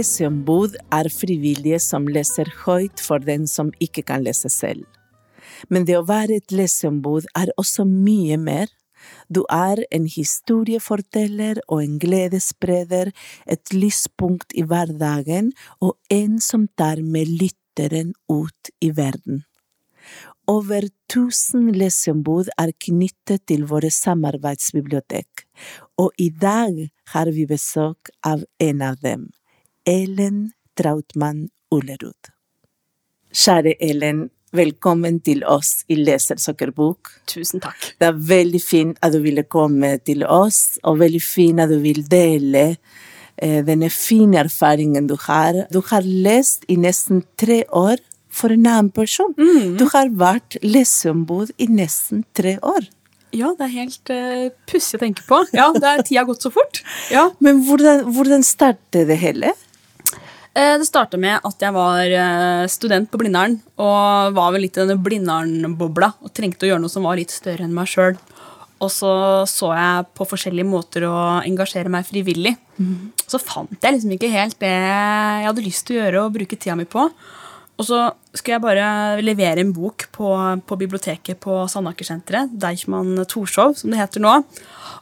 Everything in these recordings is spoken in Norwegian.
Leseombud er frivillige som leser høyt for den som ikke kan lese selv. Men det å være et leseombud er også mye mer. Du er en historieforteller og en gledesspreder, et lyspunkt i hverdagen og en som tar med lytteren ut i verden. Over tusen leseombud er knyttet til våre samarbeidsbibliotek, og i dag har vi besøk av en av dem, Ellen Trautmann Ullerud. Kjære Ellen, velkommen til oss i Lesersokkerbok. Tusen takk. Det er veldig fint at du ville komme til oss, og veldig fint at du vil dele eh, denne fine erfaringen du har. Du har lest i nesten tre år for en annen person. Du har vært leseombud i nesten tre år. Ja, det er helt uh, pussig å tenke på. Ja, det er, Tida har gått så fort. Ja. Men hvordan, hvordan startet det hele? Eh, Det starta med at jeg var eh, student på Blindern og var vel litt i denne Blindern-bobla og trengte å gjøre noe som var litt større enn meg sjøl. Og så så jeg på forskjellige måter å engasjere meg frivillig. Så fant jeg liksom ikke helt det jeg hadde lyst til å gjøre og bruke tida mi på. Og så skulle jeg bare levere en bok på, på biblioteket på Sandaker-senteret. Deichman Torshov, som det heter nå.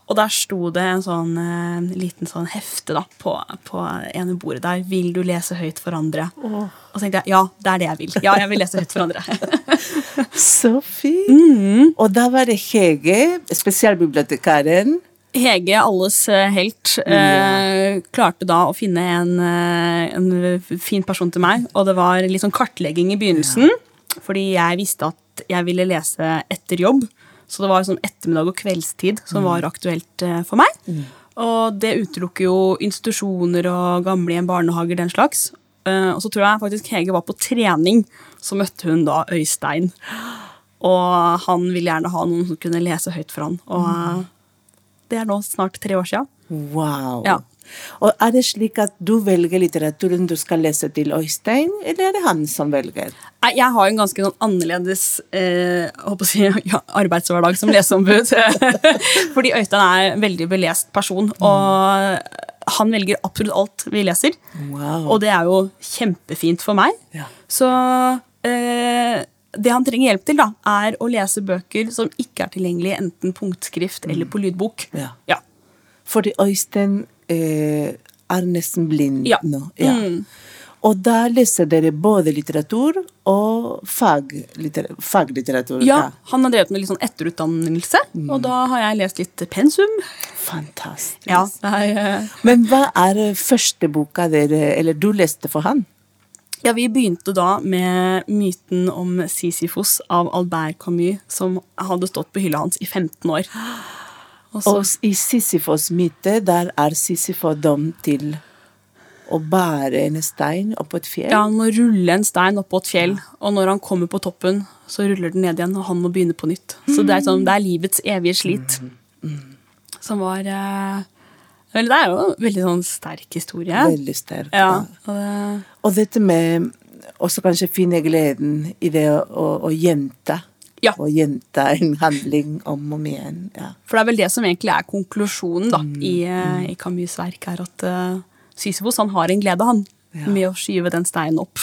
Og der sto det en sånn eh, liten sånn hefte da, på, på ene bordet der. 'Vil du lese høyt for andre?' Og så tenkte jeg ja, det er det jeg vil. Ja, jeg vil lese høyt for andre. Så fint! Og da var det Hege, spesialbibliotekaren. Hege, alles eh, helt, eh, klarte da å finne en, eh, en fin person til meg. Og det var litt sånn kartlegging i begynnelsen, fordi jeg visste at jeg ville lese etter jobb. Så det var sånn ettermiddag og kveldstid som var aktuelt for meg. Og det utelukker jo institusjoner og gamlehjem, barnehager, den slags. Eh, og så tror jeg faktisk Hege var på trening, så møtte hun da Øystein. Og han ville gjerne ha noen som kunne lese høyt for han. Og eh, det er nå snart tre år siden. Wow. Ja. Og er det slik at du velger litteraturen du skal lese til Øystein, eller er det han som velger? Jeg har jo en ganske sånn annerledes eh, jeg ja, arbeidshverdag som leseombud. Fordi Øystein er en veldig belest person, og han velger absolutt alt vi leser. Wow. Og det er jo kjempefint for meg. Ja. Så eh, det han trenger hjelp til, da, er å lese bøker som ikke er tilgjengelige enten punktskrift eller på lydbok. Ja. Ja. Fordi Øystein eh, er nesten blind Ja. nå. Ja. Mm. Og da leser dere både litteratur og faglitter faglitteratur. ja, han har drevet med litt sånn etterutdannelse, og da har jeg lest litt pensum. Fantastisk. Ja, er... Men hva er første boka dere, eller du leste for han? Ja, Vi begynte da med myten om Sisyfos av Albert Camus, som hadde stått på hylla hans i 15 år. Også. Og i Sisyfos myte, der er Sisyfos dømt til å bære en stein opp på et fjell. ja, Han må rulle en stein oppå et fjell, og når han kommer på toppen, så ruller den ned igjen, og han må begynne på nytt. Så det er, sånn, det er livets evige slit. Som var eh, vel, Det er jo en veldig sånn sterk historie. Veldig sterk. Ja, og det, Og dette med også kanskje finne gleden i det å, å, å gjenta. Ja. Og gjenta en handling om og om igjen. Ja. For det er vel det som egentlig er konklusjonen da, i, eh, i Camus' verk, er at uh, Sisyfos han har en glede, han, Ja. med å skyve den steinen opp.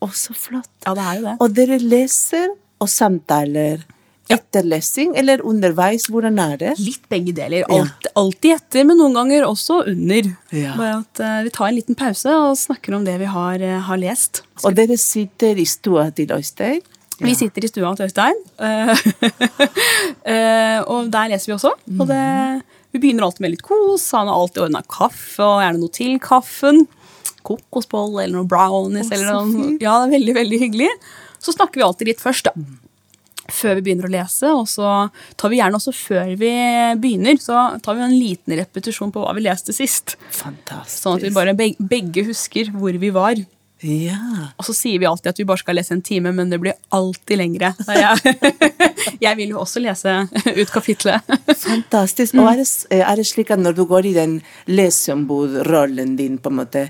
Å, så flott. Ja, det er jo det. Og dere leser og samtaler etter lesing, eller underveis? Hvordan er det? Litt begge deler. Alt, Alltid etter, men noen ganger også under. Ja. Bare at uh, Vi tar en liten pause og snakker om det vi har, uh, har lest. Og dere sitter i stua til Øystein? Vi sitter i stua til Øystein, eh, og der leser vi også. Og det, vi begynner alltid med litt kos. Han har alltid ordna kaffe, og gjerne noe til kaffen. Kokosboll eller noe brownies. Oh, eller noe. Ja, det er veldig, veldig hyggelig. Så snakker vi alltid litt først, da. Før vi begynner å lese, og så tar vi gjerne også før vi begynner, så tar vi en liten repetisjon på hva vi leste sist. Fantastisk. Sånn at vi bare begge husker hvor vi var. Ja. Og så sier vi alltid at vi bare skal lese en time, men det blir alltid lengre. Jeg, jeg vil jo også lese ut kapitlet. Fantastisk. Og er det, er det slik at når du går i den leseombudrollen din, på en måte,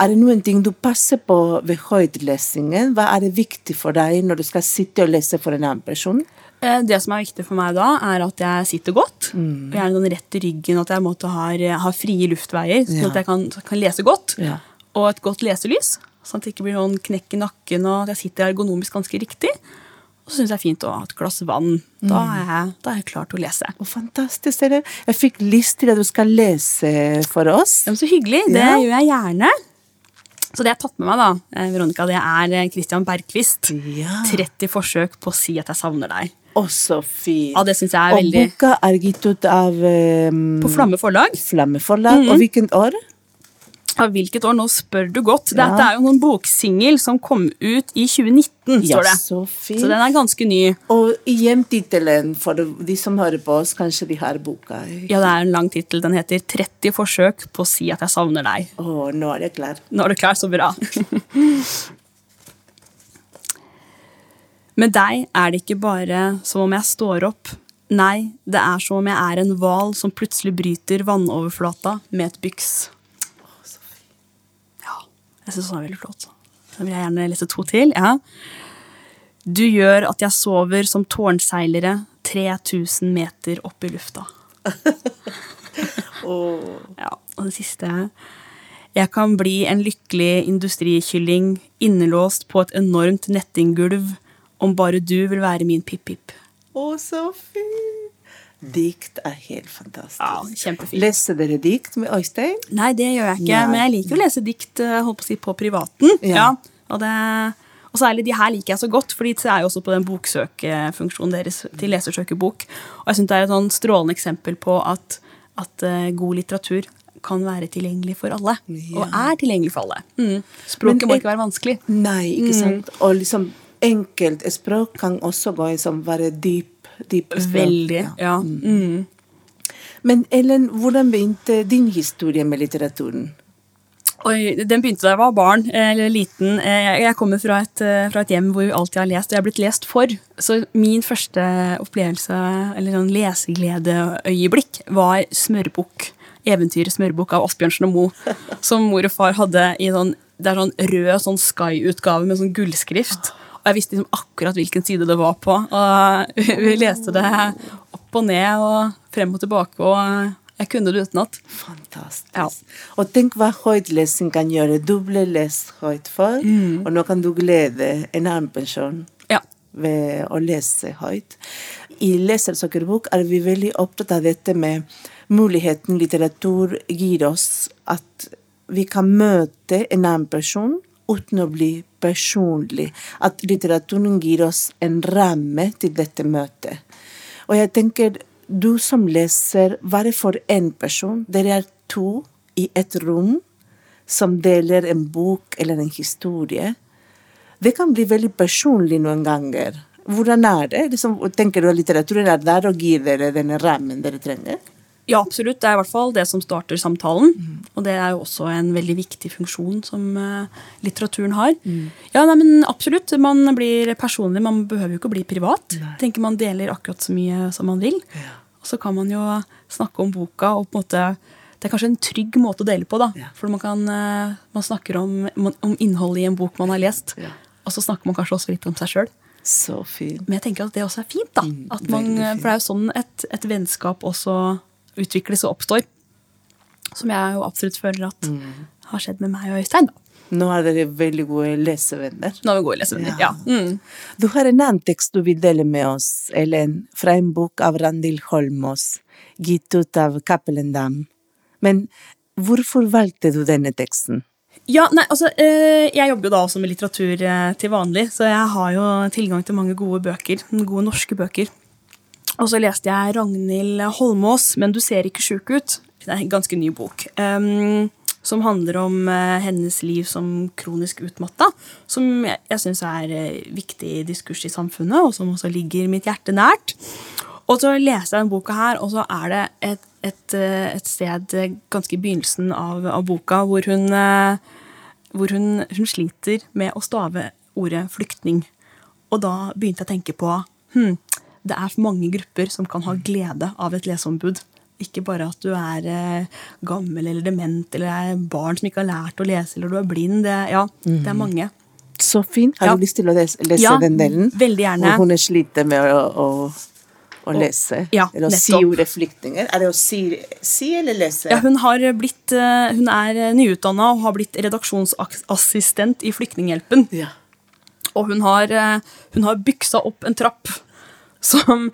er det noen ting du passer på ved høytlesingen? Hva er det viktig for deg når du skal sitte og lese for en annen person? Eh, Det som er viktig for meg da, er at jeg sitter godt. Mm. Gjerne sånn rett i ryggen, at jeg måte har, har frie luftveier, sånn Ja. at jeg kan, kan lese godt. Ja. og et godt leselys, sånn at det ikke blir noen knekk i nakken, og at jeg sitter ergonomisk ganske riktig. Og så syns jeg det er fint å ha et glass vann. Da er jeg, da er jeg klar til å lese. Oh, fantastisk. Dere. Jeg fikk lyst til at du skal lese for oss. Ja, så hyggelig. Det Ja. gjør jeg gjerne. Så det jeg har tatt med meg, da, eh, Veronica, det er eh, Christian Bergquist. Ja. 30 forsøk på å si at jeg savner deg. Å, så fint. Ja, det synes jeg er veldig... og boka er gitt ut av um, På Flamme forlag. Flammeforlag. Og hvilket år? Av hvilket år? Nå spør du godt. Ja. Dette er jo noen boksingel som kom ut i 2019, står det. Ja, så fint. Så den er ganske ny. Og igjen tittelen, for de som hører på oss, kanskje de har boka. Ja, det er en lang tittel. Den heter 30 forsøk på å si at jeg savner deg. Å, nå er jeg klar. Nå er du klar, så bra. Med deg er det ikke bare som om jeg står opp. Nei, det er som om jeg er en hval som plutselig bryter vannoverflata med et byks. Jeg syns den er veldig flott. Den vil jeg gjerne lese to til. Ja. Du gjør at jeg sover som tårnseilere 3000 meter opp i lufta. Ja, og det siste Jeg kan bli en lykkelig industrikylling innelåst på et enormt nettinggulv om bare du vil være min pip-pip. Å, så fint. Dikt er helt fantastisk. Ja, kjempefint. Leser dere dikt med Øystein? Nei, det gjør jeg ikke, Nei. men jeg liker å lese dikt eh, holdt på, å si, på privaten. Ja. Ja. og, det, og særlig de her liker jeg så godt, for de er jo også på den boksøkefunksjonen deres til lesersøkebok. Og jeg synes det er et sånn strålende eksempel på at, at eh, god litteratur kan være tilgjengelig for alle. Ja. Og er tilgjengelig for alle. Mm. Språket må ikke være vanskelig. Nei, ikke sant? Og liksom enkelt språk kan også gå i som være dyp, dyp. Veldig. Ja. Mm. Men Ellen, hvordan begynte din historie med litteraturen? Oi, Den begynte da jeg var barn, eh, eller liten. Eh, Jeg kommer fra et, eh, fra et hjem hvor vi alltid har lest, og jeg har blitt lest for. Så min første opplevelse, eller sånn lesegledeøyeblikk, var smørbukk. Eventyret Smørbukk av Asbjørnsen og Moe. Som mor og far hadde i sånn, det er sånn rød sånn Sky-utgave med sånn gullskrift. Og jeg visste liksom akkurat hvilken side det var på. Og vi leste det opp og ned og frem og tilbake, og jeg kunne det utenat. Fantastisk. Ja. Og tenk hva høytlesing kan gjøre. Du ble lest høyt for, Mm. og nå kan du glede en annen person Ja. ved å lese høyt. I Lesersøkerbok er vi veldig opptatt av dette med muligheten litteratur gir oss at vi kan møte en annen person uten å bli personlig. At litteraturen gir oss en ramme til dette møtet. Og jeg tenker, du som leser, bare for én person. Dere er to i et rom som deler en bok eller en historie. Det kan bli veldig personlig noen ganger. Hvordan er det? Liksom, tenker du at litteraturen er der og gir dere denne rammen dere trenger? Ja, absolutt. Det er i hvert fall det som starter samtalen. Og det er jo også en veldig viktig funksjon som uh, litteraturen har. Ja, nei, men absolutt. Man blir personlig. Man behøver jo ikke å bli privat. Tenker Man deler akkurat så mye som man vil. Og så kan man jo snakke om boka, og på en måte det er kanskje en trygg måte å dele på. da. Ja. For man, kan, uh, man snakker om, om innholdet i en bok man har lest. Ja. Og så snakker man kanskje også litt om seg sjøl. Så fint. Men jeg tenker at det også er fint. da. At man, for det er jo sånn et, et vennskap også utvikles og oppstår. Som jeg jo absolutt føler at har skjedd med meg og Øystein. da. Nå er dere veldig gode lesevenner. Nå er vi gode lesevenner. Ja. Mm. Du har en annen tekst du vil dele med oss, Ellen, fra en bok av Randil Holmås, gitt ut av Cappelen Dam. Men hvorfor valgte du denne teksten? Ja, nei, altså, eh, Jeg jobber jo da også med litteratur eh, til vanlig, så jeg har jo tilgang til mange gode bøker. Gode norske bøker. Og så leste jeg Ragnhild Holmås, 'Men du ser ikke sjuk ut'. Det er en ganske ny bok. Um, som handler om uh, hennes liv som kronisk utmatta. Som jeg, jeg syns er uh, viktig diskurs i samfunnet, og som også ligger mitt hjerte nært. Og så leser jeg denne boka her, og så er det et, et, eh, et sted ganske i begynnelsen av, av boka hvor hun uh, hvor hun, hun sliter med å stave ordet flyktning. Og da begynte jeg å tenke på hm, det er mange grupper som kan ha glede av et leseombud. Ikke bare at du er eh, gammel eller dement eller er barn som ikke har lært å lese eller du er blind. Det, ja, det er mange. Så fint. Har Ja. du lyst til å lese, lese Ja, den delen? veldig gjerne. Hvor hun sliter med å, å å lese. ja, eller å si nettopp. ordet flyktninger. Er det å si, si eller lese? Ja, hun, har blitt, eh, hun er nyutdanna og har blitt redaksjonsassistent i Flyktninghjelpen. Ja. Og hun har, eh, hun har byksa opp en trapp som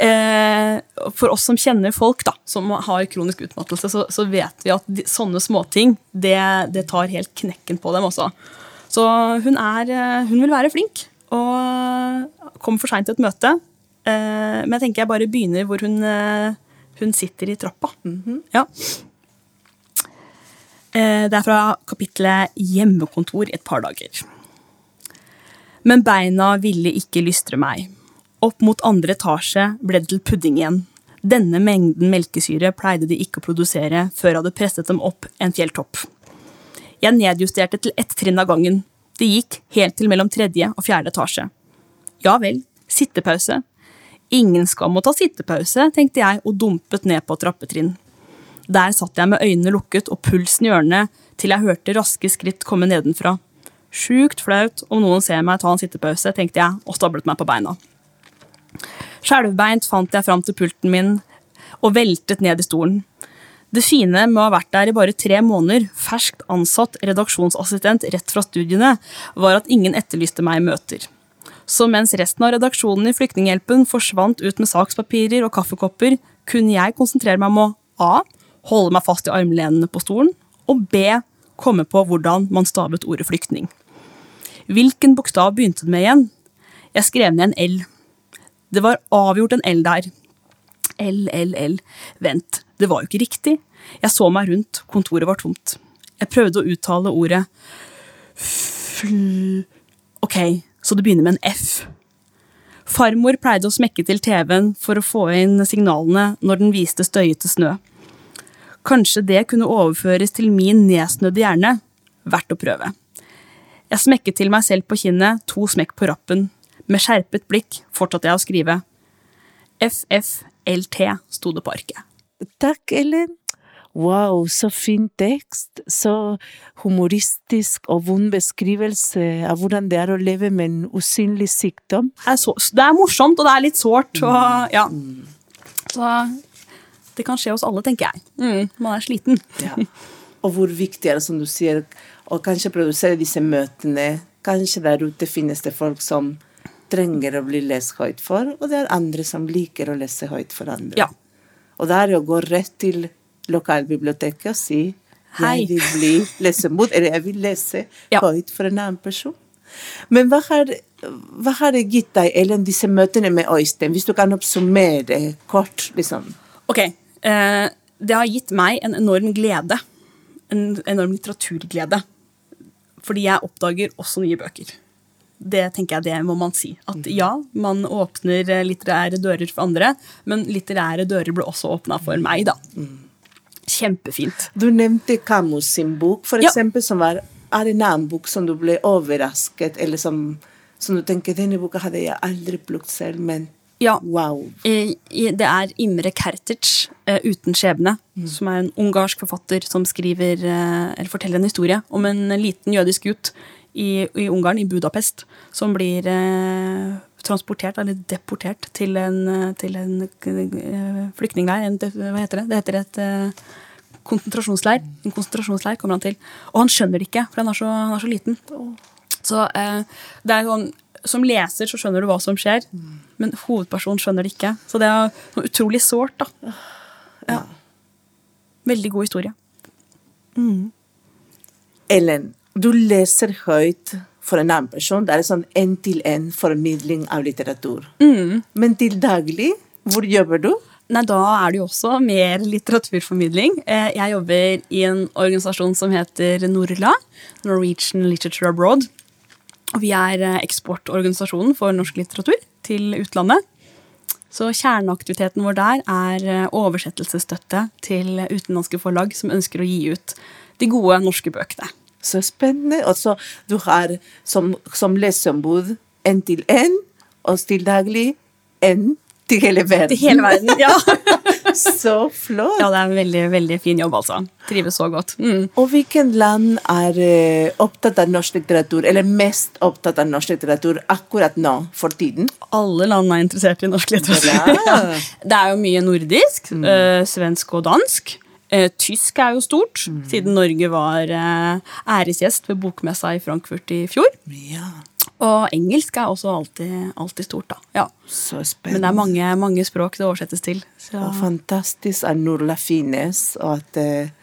eh, For oss som kjenner folk da, som har kronisk utmattelse, så, så vet vi at de, sånne småting det, det tar helt knekken på dem også. Så hun, er, eh, hun vil være flink og kommer for seint til et møte. Eh, men jeg tenker jeg bare begynner hvor hun, eh, hun sitter i trappa. Ja. Eh, Det er fra kapitlet 'Hjemmekontor' et par dager. Men beina ville ikke lystre meg. Opp mot andre etasje ble det til pudding igjen. Denne mengden melkesyre pleide de ikke å produsere før jeg hadde presset dem opp en fjelltopp. Jeg nedjusterte til ett trinn av gangen. Det gikk helt til mellom tredje og fjerde etasje. Ja vel, sittepause. Ingen skam å ta sittepause, tenkte jeg og dumpet ned på trappetrinn. Der satt jeg med øynene lukket og pulsen i ørene til jeg hørte raske skritt komme nedenfra. Sjukt flaut om noen ser meg ta en sittepause, tenkte jeg og stablet meg på beina. Skjelvbeint fant jeg fram til pulten min og veltet ned i stolen. Det fine med å ha vært der i bare tre måneder, ferskt ansatt redaksjonsassistent rett fra studiene, var at ingen etterlyste meg i møter. Så mens resten av redaksjonen i Flyktninghjelpen forsvant ut med sakspapirer og kaffekopper, kunne jeg konsentrere meg om å a. holde meg fast i armlenene på stolen, og b. komme på hvordan man stavet ordet flyktning. Hvilken bokstav begynte det med igjen? Jeg skrev ned en L. Det var avgjort en L der. L, L, L. Vent, det var jo ikke riktig. Jeg så meg rundt, kontoret var tomt. Jeg prøvde å uttale ordet fl... Ok, så det begynner med en F. Farmor pleide å smekke til TV-en for å få inn signalene når den viste støyete snø. Kanskje det kunne overføres til min nedsnødde hjerne? Verdt å prøve. Jeg smekket til meg selv på kinnet, to smekk på rappen. Med skjerpet blikk fortsatte jeg å skrive. FFLT sto det på arket. Takk, Ellen. Wow, så fin tekst. Så humoristisk og vond beskrivelse av hvordan det er å leve med en usynlig sykdom. Det er, så, det er morsomt, og det er litt sårt. Og, ja. Så det kan skje hos alle, tenker jeg. Mm, man er sliten. Ja. Og hvor viktig er det, som du sier, å kanskje produsere disse møtene. Kanskje der ute finnes det folk som trenger å bli lest høyt for, og det er andre som liker å lese høyt for andre. Ja. Og da er det å gå rett til lokalbiblioteket og si Hei. jeg vil bli lesemot, eller jeg vil lese Ja. høyt for en annen person. Men hva har, hva har det gitt deg, Ellen, disse møtene med Øystein, hvis du kan oppsummere kort, liksom? Ok, eh, det har gitt meg en enorm glede. En enorm litteraturglede. Fordi jeg oppdager også nye bøker. Det tenker jeg det må man si. At ja, man åpner eh, litterære dører for andre, men litterære dører ble også åpna for meg, da. Kjempefint. Du nevnte Camus sin bok, for Ja. eksempel, som var er en annen bok som du ble overrasket, eller som, som du tenker denne boka hadde jeg aldri plukket selv, men Ja, wow. Det er Imre Kertic, eh, 'Uten skjebne', som er en ungarsk forfatter som skriver, eh, eller forteller en historie om en liten jødisk gutt i, i Ungarn, i Budapest, som blir eh, transportert, eller deportert, til en, eh, til en eh, flyktningleir. En, hva heter det? Det heter et eh, konsentrasjonsleir. En konsentrasjonsleir kommer han til. Og han skjønner det ikke, for han er så, han er så liten. Så eh, det er sånn Som leser så skjønner du hva som skjer, men hovedpersonen skjønner det ikke. Så det er noe utrolig sårt, da. Ja. Veldig god historie. Ellen, du leser høyt for en annen person. Det er sånn én-til-én-formidling av litteratur. Men til daglig, hvor jobber du? Nei, da er det jo også mer litteraturformidling. Eh, Jeg jobber i en organisasjon som heter NORLA, Norwegian Literature Abroad. Og vi er eh, eksportorganisasjonen for norsk litteratur til utlandet. Så kjerneaktiviteten vår der er eh, oversettelsesstøtte til utenlandske forlag som ønsker å gi ut de gode norske bøkene. Så spennende. Og så du har som, som leseombud én-til-én, og til daglig én til hele verden. Til hele verden, ja. Så flott! Ja, det er en veldig, veldig fin jobb, altså. Trives så godt. Mm. Og hvilken land er eh, opptatt av norsk litteratur, eller mest opptatt av norsk litteratur akkurat nå, for tiden? Alle land er interessert i norsk litteratur. Ja. Det er jo mye nordisk. eh, svensk og dansk. Eh, tysk er jo stort, siden Norge var eh, æresgjest ved bokmessa i Frankfurt i fjor. Ja, Og engelsk er også alltid, alltid stort, da. Ja. så Men det er mange, mange språk det oversettes til. Så. Og fantastisk at Nordla finnes, og at eh,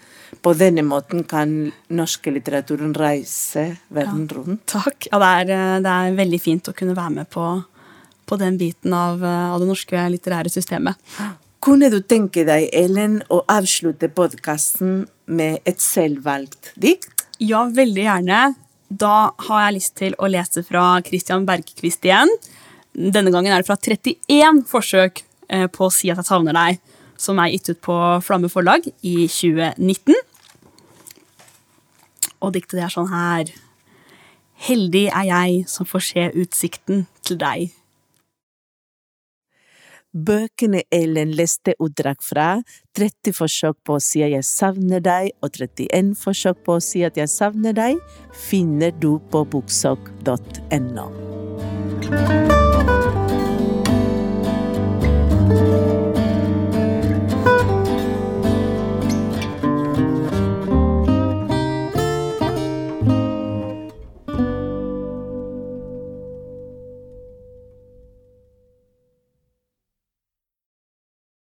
på denne måten kan norske litteraturen reise verden rundt. Takk. Ja, det er, det er veldig fint å kunne være med på, på den biten av, av det norske litterære systemet. Kunne du tenke deg, Ellen, å avslutte podkasten med et selvvalgt dikt? Ja, veldig gjerne. Da har jeg lyst til å lese fra Christian Bergquist igjen. Denne gangen er det fra 31 forsøk eh, på å si at jeg savner deg, som er gitt ut på Flamme forlag i 2019. Og diktet er sånn her. Heldig er jeg som får se utsikten til deg. Bøkene Elen leste utdrag fra, 30 forsøk på å si at jeg savner deg, og 31 forsøk på å si at jeg savner deg, finner du på boksok.no.